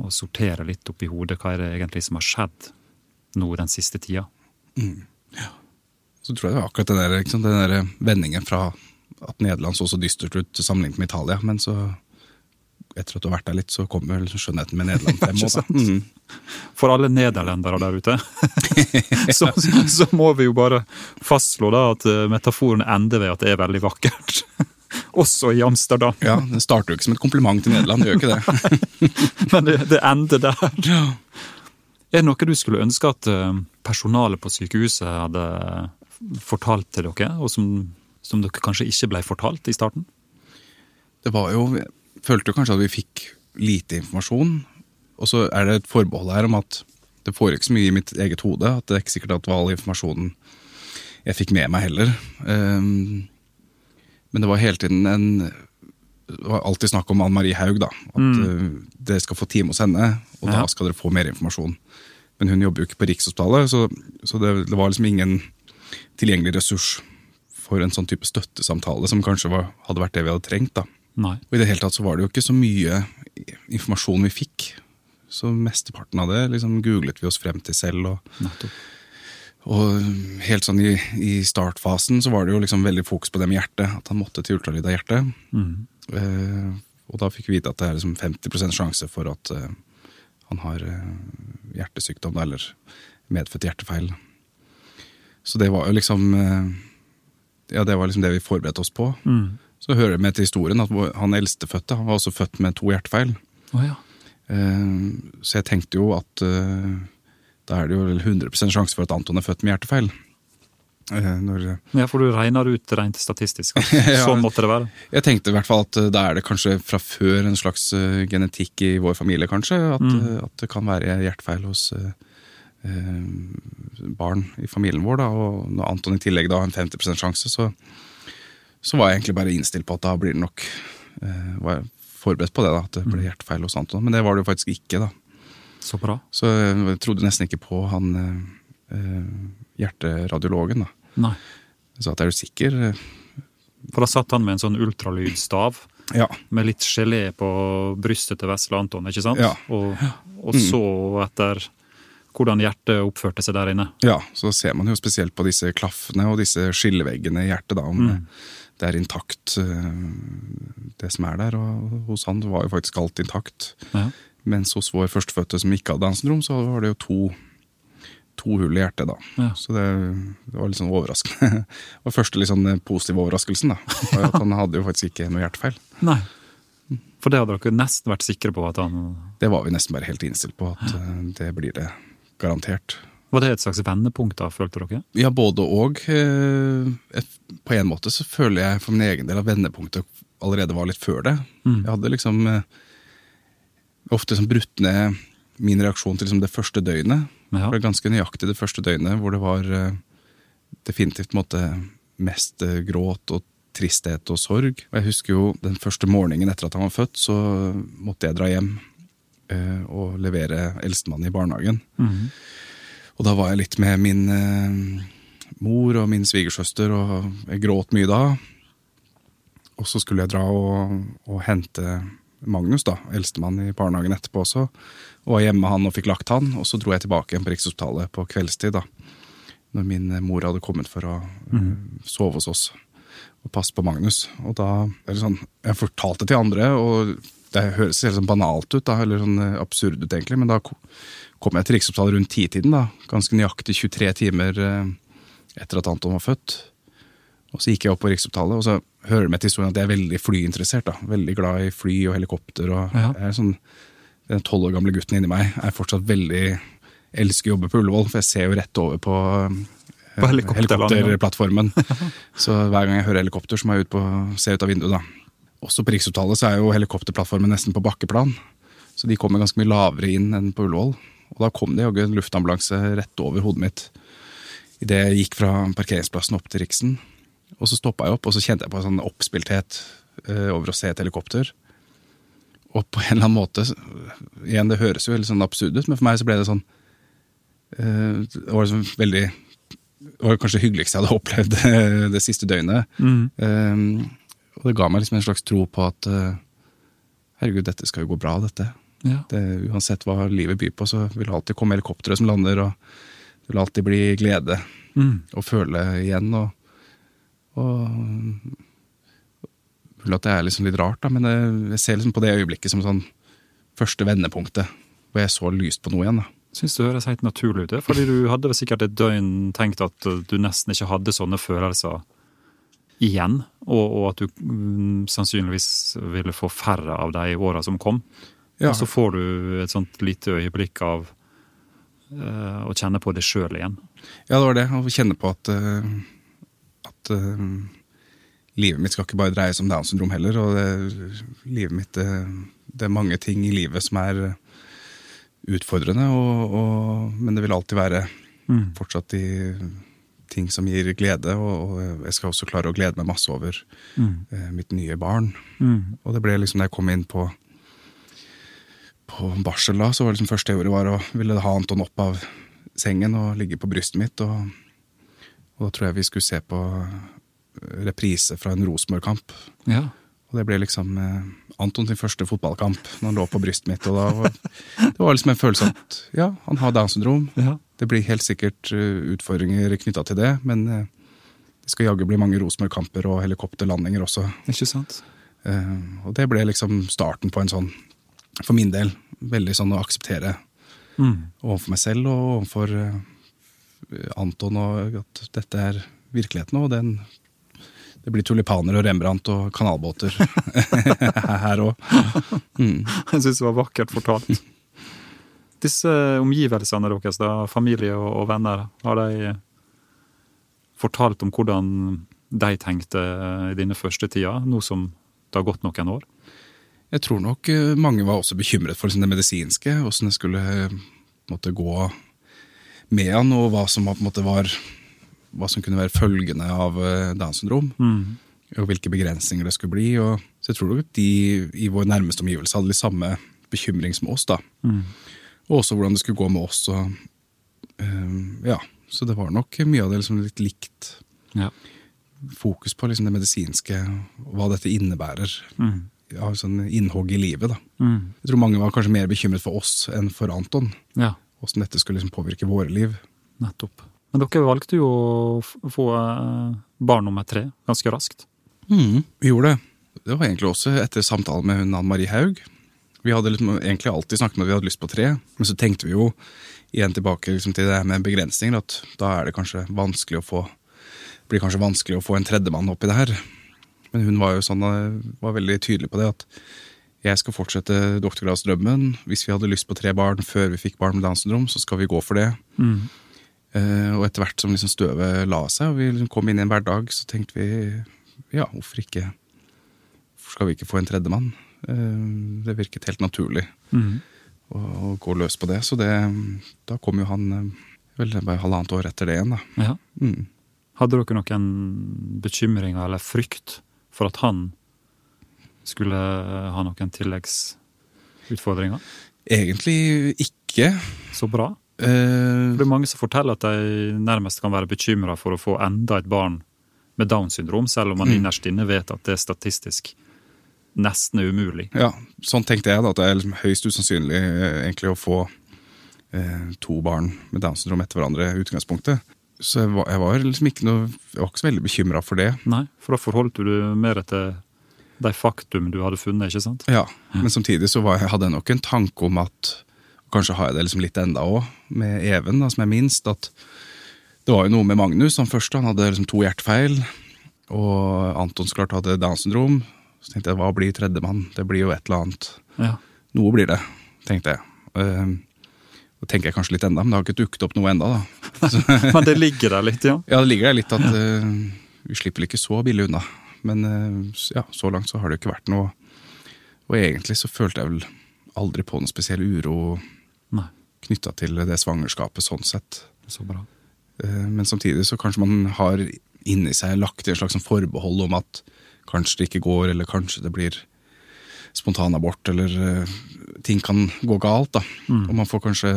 Og sortere litt opp i hodet hva er det egentlig som har skjedd nå den siste tida. Så tror jeg det var akkurat den der, liksom, den der vendingen fra at Nederland så så dystert ut sammenlignet med Italia. Men så, etter at du har vært der litt, så kommer skjønnheten med Nederland [laughs] frem. Også? Mm. For alle nederlendere der ute, [laughs] så, så må vi jo bare fastslå da at eh, metaforen ender ved at det er veldig vakkert. [laughs] Også i Amsterdam. Ja, Det starter jo ikke som et kompliment til Nederland, det gjør ikke det. Men det, det ender der. Ja. Er det noe du skulle ønske at eh, personalet på sykehuset hadde fortalt til dere, og som, som dere kanskje ikke ble fortalt i starten? Det var jo, jeg følte jo kanskje at vi fikk lite informasjon. Og så er det et forbehold her om at det foregikk så mye i mitt eget hode at det er ikke sikkert at det var all informasjonen jeg fikk med meg heller. Um, men det var hele tiden en Det var alltid snakk om Ann Marie Haug, da. At mm. dere skal få time hos henne, og Ja. da skal dere få mer informasjon. Men hun jobber jo ikke på Rikshospitalet, så, så det, det var liksom ingen tilgjengelig ressurs for en sånn type støttesamtale som kanskje var, hadde vært det vi hadde trengt. da. Nei. Og i det hele tatt så var det jo ikke så mye informasjon vi fikk. Så mesteparten av det liksom googlet vi oss frem til selv. Og, og helt sånn i, i startfasen så var det jo liksom veldig fokus på det med hjertet. At han måtte til ultralyd av hjertet. Mm. Eh, og da fikk vi vite at det er liksom 50 sjanse for at eh, han har eh, hjertesykdom eller medfødt hjertefeil. Så det var jo liksom eh, Ja, det var liksom det vi forberedte oss på. Mm. Så hører det med til historien at han eldstefødte han var også født med to hjertefeil. Oh, ja. Eh, Så jeg tenkte jo at eh, da er det jo vel 100 sjanse for at Anton er født med hjertefeil. Eh, Når, ja, for du regner ut rent statistisk. at [laughs] Ja. Sånn måtte det være. jeg tenkte i hvert fall at da er det kanskje fra før en slags genetikk i vår familie, kanskje. At, Mm. at det kan være hjertefeil hos barn i familien vår. Da. Og når Anton i tillegg da har en 50% sjanse, så, så var jeg egentlig bare innstilt på at da blir det nok eh, Var forberedt på det, da, at det Mm. ble hjertefeil hos Anton. Men det var det jo faktisk ikke. da. Så bra. Så jeg trodde nesten ikke på han eh, eh, hjerteradiologen. da. Nei. Så at er du sikker? For da satt han med en sånn ultralydstav Ja. med litt gelé på brystet til vesle Anton, ikke sant? Ja. Og, og så etter hvordan hjertet oppførte seg der inne. Ja, så ser man jo spesielt på disse klaffene og disse skilleveggene i hjertet, da, om Mm. det er intakt, eh, det som er der. Og hos han var jo faktisk alt intakt. Ja. Mens hos vår førstefødte som ikke hadde Downs syndrom, så var det jo to, to hull i hjertet, da. Ja. Så det, det var litt sånn overraskende. [laughs] Det var første litt sånn positive overraskelsen, da. var At han hadde jo faktisk ikke noe hjertefeil. Nei. For det hadde dere nesten vært sikre på at han Det var vi nesten bare helt innstilt på, at eh, det blir det garantert. Var det et slags vendepunkt, da, følte dere? Ja, både og. Eh, På en måte så føler jeg for min egen del at vendepunktet allerede var litt før det. Mm. Jeg hadde liksom eh, ofte liksom brutt ned min reaksjon til liksom det første døgnet. Ja. Det var ganske nøyaktig det første døgnet, hvor det var eh, definitivt måte, mest gråt og tristhet og sorg. Og jeg husker jo den første morgenen etter at han var født, så måtte jeg dra hjem og levere eldstemann i barnehagen. Mm. Og da var jeg litt med min eh, mor og min svigersøster, og jeg gråt mye da. Og så skulle jeg dra og, og hente Magnus, da, eldstemann i barnehagen etterpå også. Og var hjemme med han og fikk lagt han, og så dro jeg tilbake igjen på Rikshospitalet på kveldstid. da. Når min eh, mor hadde kommet for å mm. sove hos oss og passe på Magnus. Og da eller sånn, Jeg fortalte til andre, og det høres helt sånn banalt ut, da, eller sånn eh, absurd ut egentlig, men da kom jeg til Riksopptalen rundt titiden, da, ganske nøyaktig 23 timer eh, etter at Anton var født. Og så gikk jeg opp på Riksopptalen, og så hører med til historien at jeg er veldig flyinteressert. da, Veldig glad i fly og helikopter. og Ja. jeg er sånn, Den tolv år gamle gutten inni meg er fortsatt veldig elsker å jobbe på Ullevål, for jeg ser jo rett over på, eh, På helikopterplattformen. [laughs] så hver gang jeg hører helikopter, så må jeg ut på, se ut av vinduet. da. Også på Rikshospitalet så er jo helikopterplattformen nesten på bakkeplan. Så de kommer ganske mye lavere inn enn på Ullevål. Og da kom det jaggu en luftambulanse rett over hodet mitt idet jeg gikk fra parkeringsplassen opp til Riksen. Og så stoppa jeg opp, og så kjente jeg på en sånn oppspilthet eh, over å se et helikopter. Og på en eller annen måte Igjen, det høres jo veldig sånn absurd ut, men for meg så ble det sånn eh, Det var liksom veldig Det var kanskje det hyggeligste jeg hadde opplevd eh, [laughs] det siste døgnet. Mhm. Eh, og det ga meg liksom en slags tro på at eh, herregud, dette skal jo gå bra, dette. Ja. Det, uansett hva livet byr på, så vil det alltid komme helikoptre som lander, og det vil alltid bli glede å føle igjen. Og, og Mulig at det er liksom litt rart, da, men jeg, jeg ser liksom på det øyeblikket som sånn første vendepunktet, hvor jeg så lyst på noe igjen. da. Syns det høres helt naturlig ut, fordi du hadde sikkert et døgn tenkt at du nesten ikke hadde sånne følelser igjen, og, og at du mm, sannsynligvis ville få færre av de i åra som kom. Ja. Og så får du et sånt lite øyeblikk av uh, å kjenne på det sjøl igjen. Ja, det var det. Å kjenne på at, uh, at uh, livet mitt skal ikke bare dreie seg om Downs syndrom heller. Og det, livet mitt, det, det er mange ting i livet som er utfordrende, og, og, men det vil alltid være Mm. fortsatt de ting som gir glede. Og, og jeg skal også klare å glede meg masse over Mm. eh, mitt nye barn. Mm. Og det ble liksom, da jeg kom inn på på barsel da, så var det liksom første jeg gjorde var å ville ha Anton opp av sengen og ligge på brystet mitt. Og, og da tror jeg vi skulle se på reprise fra en Rosenborg-kamp. Ja. Og det ble liksom eh, Anton sin første fotballkamp når han lå på brystet mitt. Og da var, det var liksom en følelse at ja, han har Downs syndrom. ja. Det blir helt sikkert eh, utfordringer knytta til det, men eh, det skal jaggu bli mange Rosenborg-kamper og helikopterlandinger også. Ikke sant? Eh, og det ble liksom starten på en sånn, for min del, veldig sånn å akseptere Mm. overfor meg selv og overfor Anton og at dette er virkeligheten, og den det blir tulipaner og Rembrandt og kanalbåter [laughs] her òg. Mm. Jeg syns det var vakkert fortalt. Disse omgivelsene deres, da, familie og, og venner, har de fortalt om hvordan de tenkte i dine første tida, nå som det har gått noen år? Jeg tror nok eh, mange var også bekymret for liksom det medisinske, åssen det skulle eh, måte, gå med han, og hva som, måte, var, hva som kunne være følgene av eh, Downs syndrom. Mm. og hvilke begrensninger det skulle bli. Og, så jeg tror nok de i vår nærmeste omgivelse hadde de samme bekymring som oss. da. Mm. Og også hvordan det skulle gå med oss. Og, eh, ja, Så det var nok mye av det liksom litt likt. Ja. Fokus på liksom det medisinske, hva dette innebærer. Mm. Ja, sånn innhogg i livet. da. Mm. Jeg tror mange var kanskje mer bekymret for oss enn for Anton. Ja, Hvordan dette skulle liksom påvirke våre liv. nettopp. Men dere valgte jo å få eh, barn nummer tre ganske raskt. Vi gjorde det. Det var egentlig også etter samtalen med hun Ann Marie Haug. Vi hadde liksom egentlig alltid snakket om at vi hadde lyst på tre, men så tenkte vi jo igjen tilbake liksom til det med begrensninger, at da er det kanskje vanskelig å få blir kanskje vanskelig å få en tredjemann oppi det her. Men hun var jo sånn, var veldig tydelig på det, at jeg skal fortsette doktorgradsdrømmen. Hvis vi hadde lyst på tre barn før vi fikk barn med Downs syndrom, så skal vi gå for det. Mm. Uh, og etter hvert som liksom støvet la seg, og vi liksom kom inn i en hverdag, så tenkte vi ja, hvorfor ikke Hvorfor skal vi ikke få en tredjemann? Eh, det virket helt naturlig å, å gå løs på det. Så det, da kom jo han eh, vel bare halvannet år etter det igjen, da. Ja. Mm. Hadde dere noen bekymringer eller frykt for at han skulle ha noen tilleggsutfordringer? Egentlig ikke. Så bra. Eh, Det er mange som forteller at de nærmest kan være bekymra for å få enda et barn med Downs syndrom, selv om man Mm. innerst inne vet at det er statistisk nesten umulig. ja, sånn tenkte jeg, da, at det er liksom høyst usannsynlig eh, egentlig å få eh, to barn med Downs syndrom etter hverandre i utgangspunktet. Så jeg var, jeg var liksom ikke noe Jeg var ikke så veldig bekymra for det. Nei, for da forholdt du mer til de faktum du hadde funnet, ikke sant? Ja, Men samtidig så var, jeg hadde jeg nok en tanke om at Kanskje har jeg det liksom litt enda òg, med Even, da, som er minst. at Det var jo noe med Magnus. Han første han hadde liksom to hjertefeil. Og Anton så klart hadde Downs syndrom. Så tenkte jeg, hva blir tredjemann? Det blir jo et eller annet. Ja. Noe blir det, tenkte jeg. Uh, og tenker jeg kanskje litt enda, men det har ikke dukket opp noe enda da. [laughs] Men det ligger der litt, ja. Ja, det ligger der litt at eh, vi slipper ikke så billig unna. Men eh, ja, så langt så har det jo ikke vært noe. Og egentlig så følte jeg vel aldri på noen spesiell uro knytta til det svangerskapet sånn sett. så bra. Eh, Men samtidig så kanskje man har inni seg lagt i en slags forbehold om at kanskje det ikke går, eller kanskje det blir spontanabort, eller uh, ting kan gå galt. da. Og man får kanskje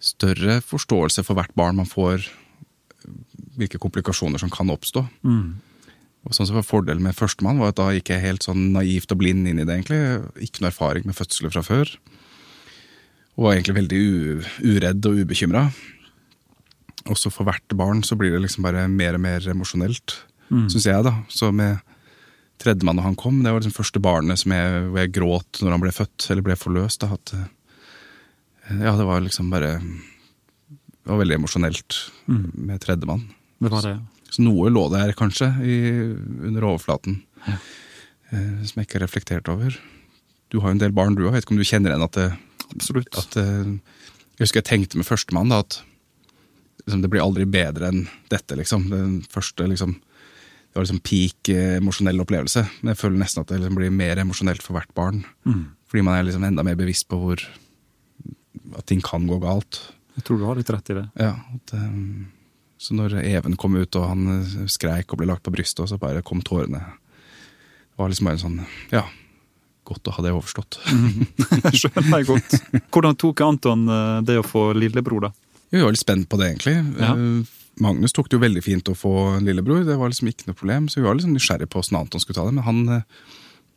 større forståelse for hvert barn man får, hvilke komplikasjoner som kan oppstå. Mm. Og sånn som var Fordelen med førstemann var at da gikk jeg helt sånn naivt og blind inn i det. egentlig. Ikke noe erfaring med fødsler fra før. Og var egentlig veldig uredd og ubekymra. Også for hvert barn så blir det liksom bare mer og mer emosjonelt, Mm. syns jeg. da. Så med tredjemann da han kom, det var liksom første barnet som jeg, hvor jeg gråt når han ble født, eller ble forløst. da, at eh, Ja, det var liksom bare Det var veldig emosjonelt Mm. med tredjemann. Det var det. Så noe lå der kanskje i, under overflaten, Ja. eh, som jeg ikke har reflektert over. Du har jo en del barn, du òg. Vet ikke om du kjenner igjen at, det, Absolutt. at eh, Jeg husker jeg tenkte med førstemann da, at liksom, det blir aldri bedre enn dette, liksom. Den første, liksom Det var liksom peak eh, emosjonell opplevelse. Men jeg føler nesten at det liksom blir mer emosjonelt for hvert barn. Mm. Fordi man er liksom enda mer bevisst på hvor at ting kan gå galt. Jeg tror du har litt rett i det. Ja, at, um, så når Even kom ut og han eh, skreik og ble lagt på brystet, og så bare kom tårene Det var liksom bare en sånn Ja, godt å ha det overstått. [laughs] Skjønner jeg godt. Hvordan tok Anton det å få lillebror, da? Vi var litt spent på det, egentlig. Ja. Magnus tok det jo veldig fint å få en lillebror, det var liksom ikke noe problem. Så vi var liksom nysgjerrig på åssen Anton skulle ta det, men han eh,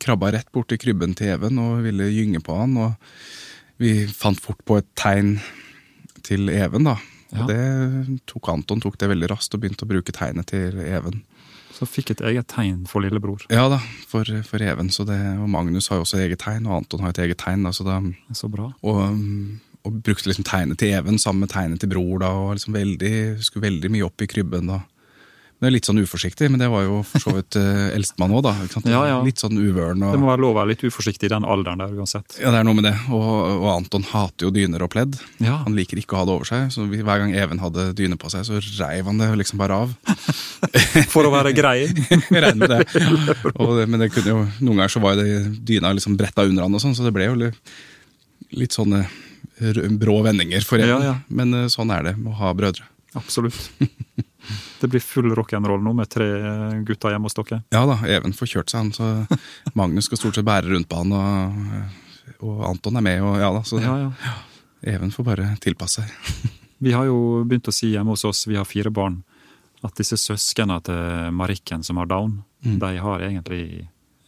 krabba rett bort til krybben til Even og ville gynge på han. Og vi fant fort på et tegn til Even, da. Og det tok Anton tok det veldig raskt og begynte å bruke tegnet til Even. Så fikk et eget tegn for lillebror. Ja da, for, for Even. Så det, og Magnus har jo også eget tegn, og Anton har et eget tegn. Da, så da, Så bra. og, um, og brukte liksom tegnet til Even sammen med tegnet til bror. da, og liksom veldig, Skulle veldig mye opp i krybben. da. Men det er Litt sånn uforsiktig, men det var jo for så vidt uh, eldstemann òg? Ja, ja. Litt sånn uvøren. Det må være lov å være litt uforsiktig i den alderen der uansett. ja, det er noe med det. Og, og Anton hater jo dyner og pledd. Ja, Han liker ikke å ha det over seg, så hver gang Even hadde dyne på seg, så reiv han det liksom bare av. [laughs] For å være grei. [laughs] Regner med det. Og men det kunne jo, noen ganger så var jo det dyna liksom bretta under han, og sånn, så det ble jo litt, litt sånne r- brå vendinger for en. Ja, ja. Men eh, sånn er det å ha brødre. Absolutt. [laughs] Det blir full rock'n'roll nå med tre gutter hjemme hos dere. Ja da, Even får kjørt seg, han, så [laughs] Magnus skal stort sett bære rundt på han, og, og Anton er med, og ja da, så Ja, ja. Even får bare tilpasse seg. [laughs] Vi har jo begynt å si hjemme hos oss, vi har fire barn, at disse søsknene til Marikken som har down, Mm. de har egentlig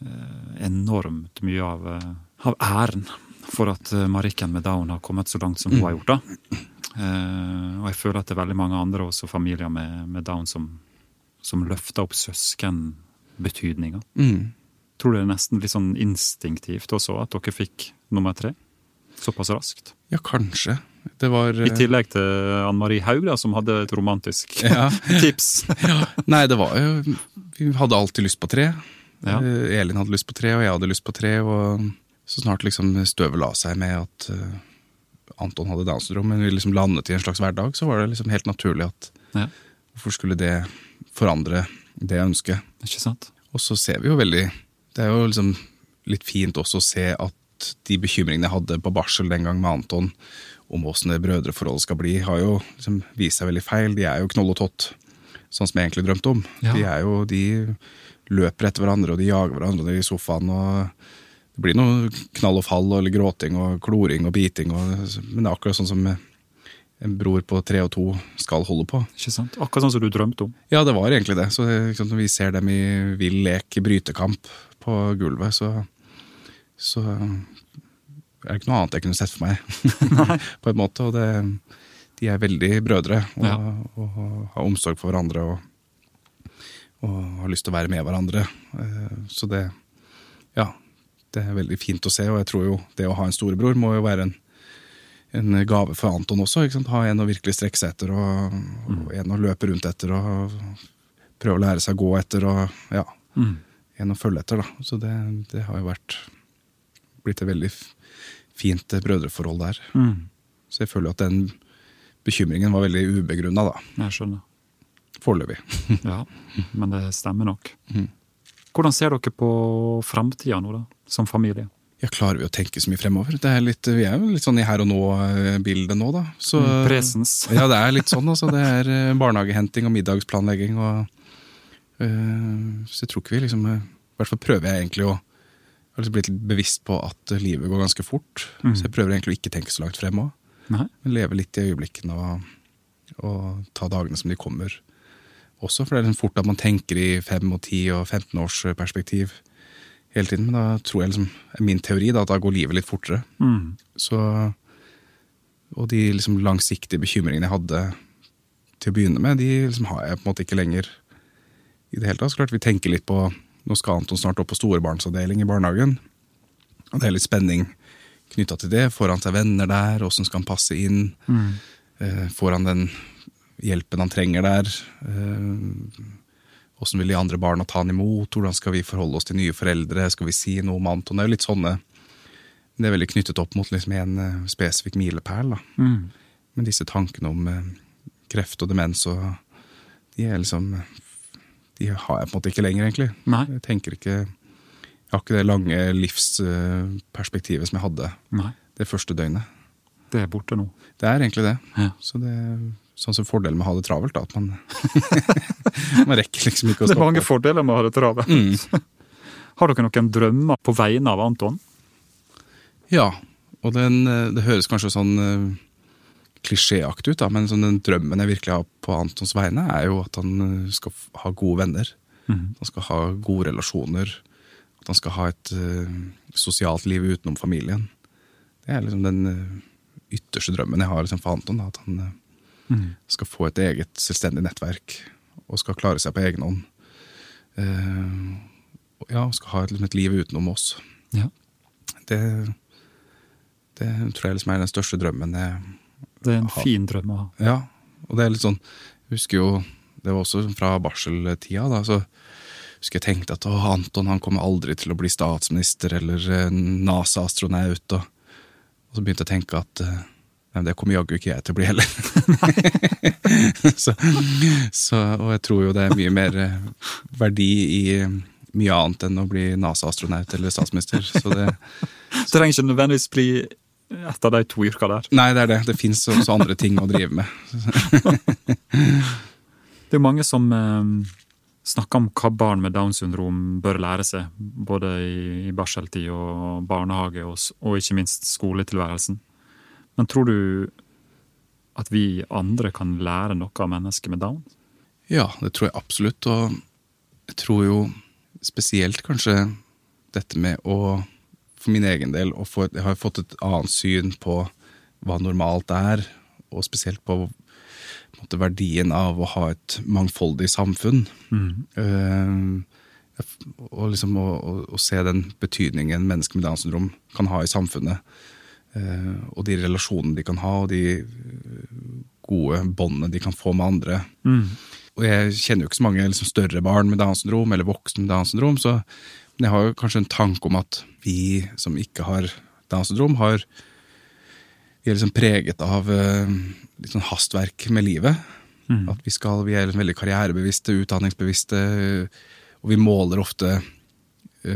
eh, enormt mye av, eh, av æren for at eh, Marikken med down har kommet så langt som hun har gjort. da. Uh, og jeg føler at det er veldig mange andre også familier med, med down som, som løfter opp søskenbetydninga. Mm. Tror du det er nesten litt sånn instinktivt også at dere fikk nummer tre såpass raskt. Ja, kanskje. Det var I eh, tillegg til Ann Marie Haug, da, som hadde et romantisk [laughs] ja. [laughs] tips. Nei, det var jo Vi hadde alltid lyst på tre. Ja. Elin hadde lyst på tre, og jeg hadde lyst på tre. Og så snart liksom støvet la seg med at eh, Anton hadde Downs syndrom, men vi liksom landet i en slags hverdag, så var det liksom helt naturlig at Ja, hvorfor skulle det forandre det ønsket? ikke sant? Og så ser vi jo veldig Det er jo liksom litt fint også å se at de bekymringene jeg hadde på barsel den gang med Anton, om åssen det brødreforholdet skal bli, har jo liksom vist seg veldig feil. De er jo knoll og tott, sånn som jeg egentlig drømte om. Ja. De er jo, de løper etter hverandre, og de jager hverandre i sofaen. og Det blir noe knall og fall, og eller gråting og kloring og biting, og, men det er akkurat sånn som en bror på tre og to skal holde på. Ikke sant? Akkurat sånn som du drømte om. Ja, det var egentlig det. Så liksom, Når vi ser dem i vill lek i brytekamp på gulvet, så, så er det ikke noe annet jeg kunne sett for meg. [laughs] på en måte, og det, De er veldig brødre og, Ja. og, har omsorg for hverandre og, og har lyst til å være med hverandre. Eh, Så det Ja, det er veldig fint å se, og jeg tror jo det å ha en storebror må jo være en en gave for Anton også. Ikke sant? Ha en å virkelig strekke seg etter, og, og en å løpe rundt etter, og prøve å lære seg å gå etter, og ja, Mm. en å følge etter. da. Så det, det har jo vært blitt et veldig fint brødreforhold der. Mm. Så jeg føler jo at den bekymringen var veldig ubegrunna, da. Jeg skjønner. Foreløpig. Ja, men det stemmer nok. Mhm. Hvordan ser dere på framtida nå, da, som familie? Ja, klarer vi å tenke så mye fremover? Det er litt, vi er jo litt sånn i her og nå-bildet nå, da. Så, Mm, presens. [laughs] Ja, det er litt sånn. altså. Det er eh, barnehagehenting og middagsplanlegging. og øh, Så jeg tror ikke vi liksom eh, I hvert fall prøver jeg egentlig å Jeg har liksom blitt litt bevisst på at livet går ganske fort. Mm. Så jeg prøver egentlig å ikke tenke så langt frem òg. Leve litt i øyeblikkene og, og ta dagene som de kommer også. For det er liksom fort at man tenker i fem og ti og 15 års perspektiv hele tiden. Men da tror jeg liksom, min teori da, at da går livet litt fortere. Mm. Så, og de liksom langsiktige bekymringene jeg hadde til å begynne med, de liksom har jeg på en måte ikke lenger i det hele tatt. Så klart vi tenker litt på Nå skal Anton snart opp på storebarnsavdeling i barnehagen. Og det er litt spenning knytta til det. Får han seg venner der? Åssen skal han passe inn? Mm. Eh, får han den hjelpen han trenger der? Åssen vil de andre barna ta han imot? Hvordan skal vi forholde oss til nye foreldre? Skal vi si noe om Anton? Det er jo litt sånne Det er veldig knyttet opp mot liksom en eh, spesifikk milepæl. Mm. Men disse tankene om eh, kreft og demens og De er liksom De har jeg på en måte ikke lenger, egentlig. Nei. Jeg tenker ikke Jeg har ikke det lange livsperspektivet som jeg hadde Nei. det første døgnet. Det er borte nå. Det er egentlig det. Ja. Så det sånn som fordelen med å ha det travelt, da. At man, [laughs] man rekker liksom ikke å stoppe. Det er mange fordeler med å ha det travelt. Mm. [laughs] Har dere noen drømmer på vegne av Anton? Ja, og den, eh, det høres kanskje sånn eh, klisjéaktig ut, da, men sånn den drømmen jeg virkelig har på Antons vegne, er jo at han eh, skal ha gode venner. Mm. Han skal ha gode relasjoner. At han skal ha et uh, sosialt liv utenom familien. Det er liksom den uh, ytterste drømmen jeg har liksom for Anton. Da, at han eh, Mhm. skal få et eget selvstendig nettverk og skal klare seg på egen hånd. Uh, ja, skal ha et, liksom et liv utenom oss. Ja. Det, det tror jeg liksom er den største drømmen jeg Det er en har. fin drøm å ha. Ja, og det er litt sånn Jeg husker jo Det var også fra barseltida, da. Så husker jeg tenkte at Anton han kommer aldri til å bli statsminister eller eh, NASA-astronaut. Og, og så begynte jeg å tenke at eh, nei, det kommer jaggu ikke jeg til å bli heller. [laughs] så, så, og jeg tror jo det er mye mer eh, verdi i mye annet enn å bli NASA-astronaut eller statsminister. Så det, så. trenger ikke nødvendigvis bli et av de to yrka der. nei, det er det. Det fins også andre ting å drive med. [laughs] Det er mange som eh, snakker om hva barn med Downs syndrom bør lære seg, både i, barseltid og barnehage, og ikke minst skoletilværelsen. Men tror du at vi andre kan lære noe av mennesker med Down? Ja, det tror jeg absolutt. Og jeg tror jo spesielt kanskje dette med å For min egen del få, Jeg har fått et annet syn på hva normalt er, og spesielt på, måte, verdien av å ha et mangfoldig samfunn. Eh, og liksom å, å, å se den betydningen mennesker med Downs syndrom kan ha i samfunnet. Eh, og de relasjonene de kan ha, og de eh, gode båndene de kan få med andre. Og jeg kjenner jo ikke så mange liksom, større barn med Downs syndrom, eller voksne med Downs syndrom, så men jeg har jo kanskje en tanke om at vi som ikke har Downs syndrom, har vi er liksom preget av eh, litt sånn hastverk med livet. Mm. At vi, skal, vi er veldig karrierebevisste, utdanningsbevisste, og vi måler ofte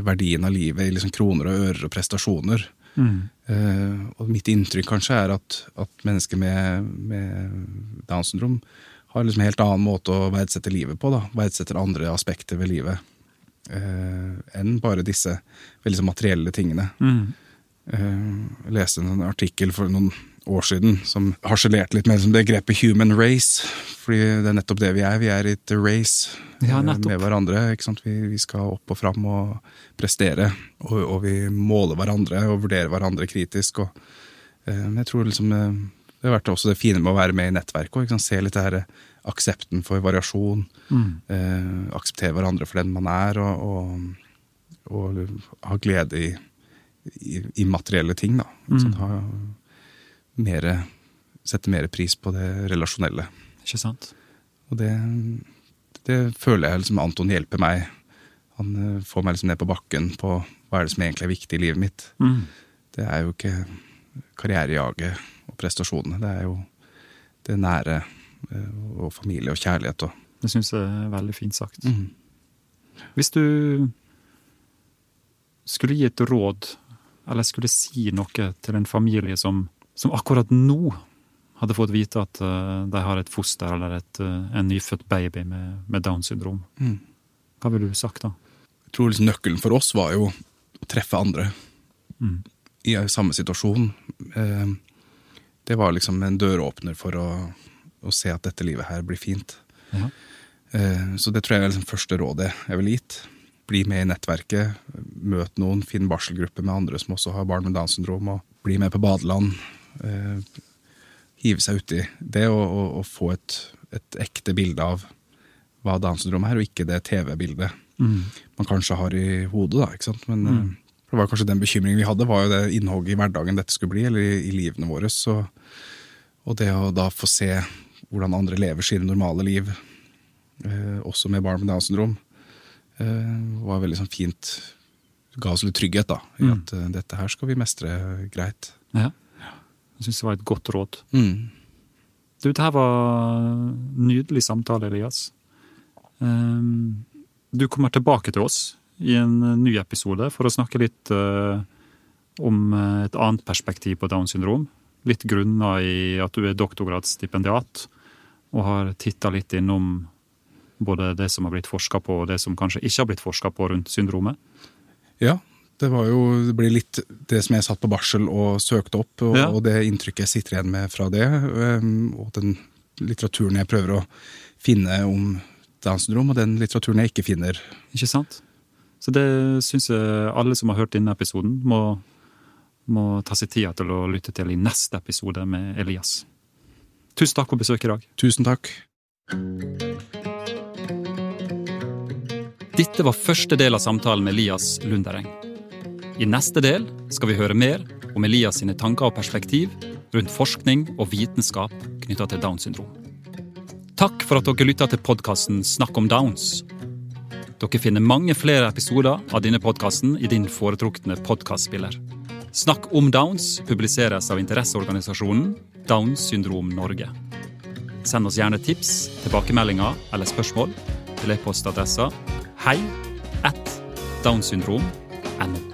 verdien av livet i liksom kroner og ører og prestasjoner. Mm. Eh, og mitt inntrykk kanskje er at, at mennesker med, med Downs syndrom har liksom en helt annen måte å verdsette livet på. da, Verdsetter andre aspekter ved livet eh, enn bare disse veldig så materielle tingene. Mm. Eh, Jeg leste en artikkel for noen år siden som harselerte litt med begrepet 'human race'. Fordi det er nettopp det vi er. Vi er i et race Ja, eh, med hverandre. ikke sant? Vi, vi skal opp og fram og prestere. Og, og vi måler hverandre og vurderer hverandre kritisk. Og, eh, jeg tror liksom eh, det har vært også det fine med å være med i nettverket. og, Se litt det her aksepten for variasjon. Mm. Eh, akseptere hverandre for den man er, og, og, og ha glede i, i, i materielle ting. da. Mm. Sånn, Ha mere, sette mer pris på det relasjonelle. Ikke sant? Og det, det føler jeg liksom Anton hjelper meg. Han eh, får meg liksom ned på bakken på hva er det som egentlig er viktig i livet mitt. Mm. Det er jo ikke karrierejaget og prestasjonene. Det er jo det nære eh, og familie og kjærlighet og Det syns jeg er veldig fint sagt. Mm. Hvis du skulle gi et råd, eller skulle si noe til en familie som, som akkurat nå hadde fått vite at eh, de har et foster eller et, eh, en nyfødt baby med, med Downs syndrom, Mm. hva ville du sagt da? Jeg tror liksom nøkkelen for oss var jo å treffe andre Mm. i samme situasjon. Eh, Det var liksom en døråpner for å, å se at dette livet her blir fint. Ja. Eh, Så det tror jeg er liksom første rådet jeg ville gitt. Bli med i nettverket, møt noen, finn barselgruppe med andre som også har barn med Downs syndrom, og bli med på badeland. Eh, Hive seg uti det og, og, og få et, et ekte bilde av hva Downs syndrom er, og ikke det TV-bildet Mm. man kanskje har i hodet. da, ikke sant? Men mm. det var kanskje den bekymringen vi hadde, var jo det innhogget i hverdagen dette skulle bli, eller i, i livene våre. Så, og det å da få se hvordan andre lever sine normale liv, eh, også med barn med Downs syndrom, eh, var veldig sånn fint. Ga oss litt trygghet da, i Mm. at mm. dette her skal vi mestre greit. Ja. Jeg syns det var et godt råd. Mm. Du, det her var nydelig samtale, Elias. Um, Du kommer tilbake til oss i en ny episode for å snakke litt uh, om eh, et annet perspektiv på Downs syndrom. Litt grunna i at du er doktorgradsstipendiat og har titta litt innom både det som har blitt forska på, og det som kanskje ikke har blitt forska på rundt syndromet. Ja, det var jo det blir litt det som jeg satt på barsel og søkte opp, og, Ja. og det inntrykket jeg sitter igjen med fra det, og den litteraturen jeg prøver å finne om Downs syndrom, og den litteraturen jeg ikke finner. Ikke sant? Så det syns jeg alle som har hørt denne episoden, må, må ta seg tida til å lytte til i neste episode med Elias. Tusen takk for besøket i dag. Tusen takk. Dette var første del av samtalen med Elias Lundereng. I neste del skal vi høre mer om Elias sine tanker og perspektiv rundt forskning og vitenskap knytta til Downs syndrom. Takk for at dere lytta til podkasten Snakk om Downs. Dere finner mange flere episoder av denne podkasten i din foretrukne podkastspiller. Snakk om Downs publiseres av interesseorganisasjonen Downs syndrom Norge. Send oss gjerne tips, tilbakemeldinger eller spørsmål til e-postadressa hei at downsyndrom.no.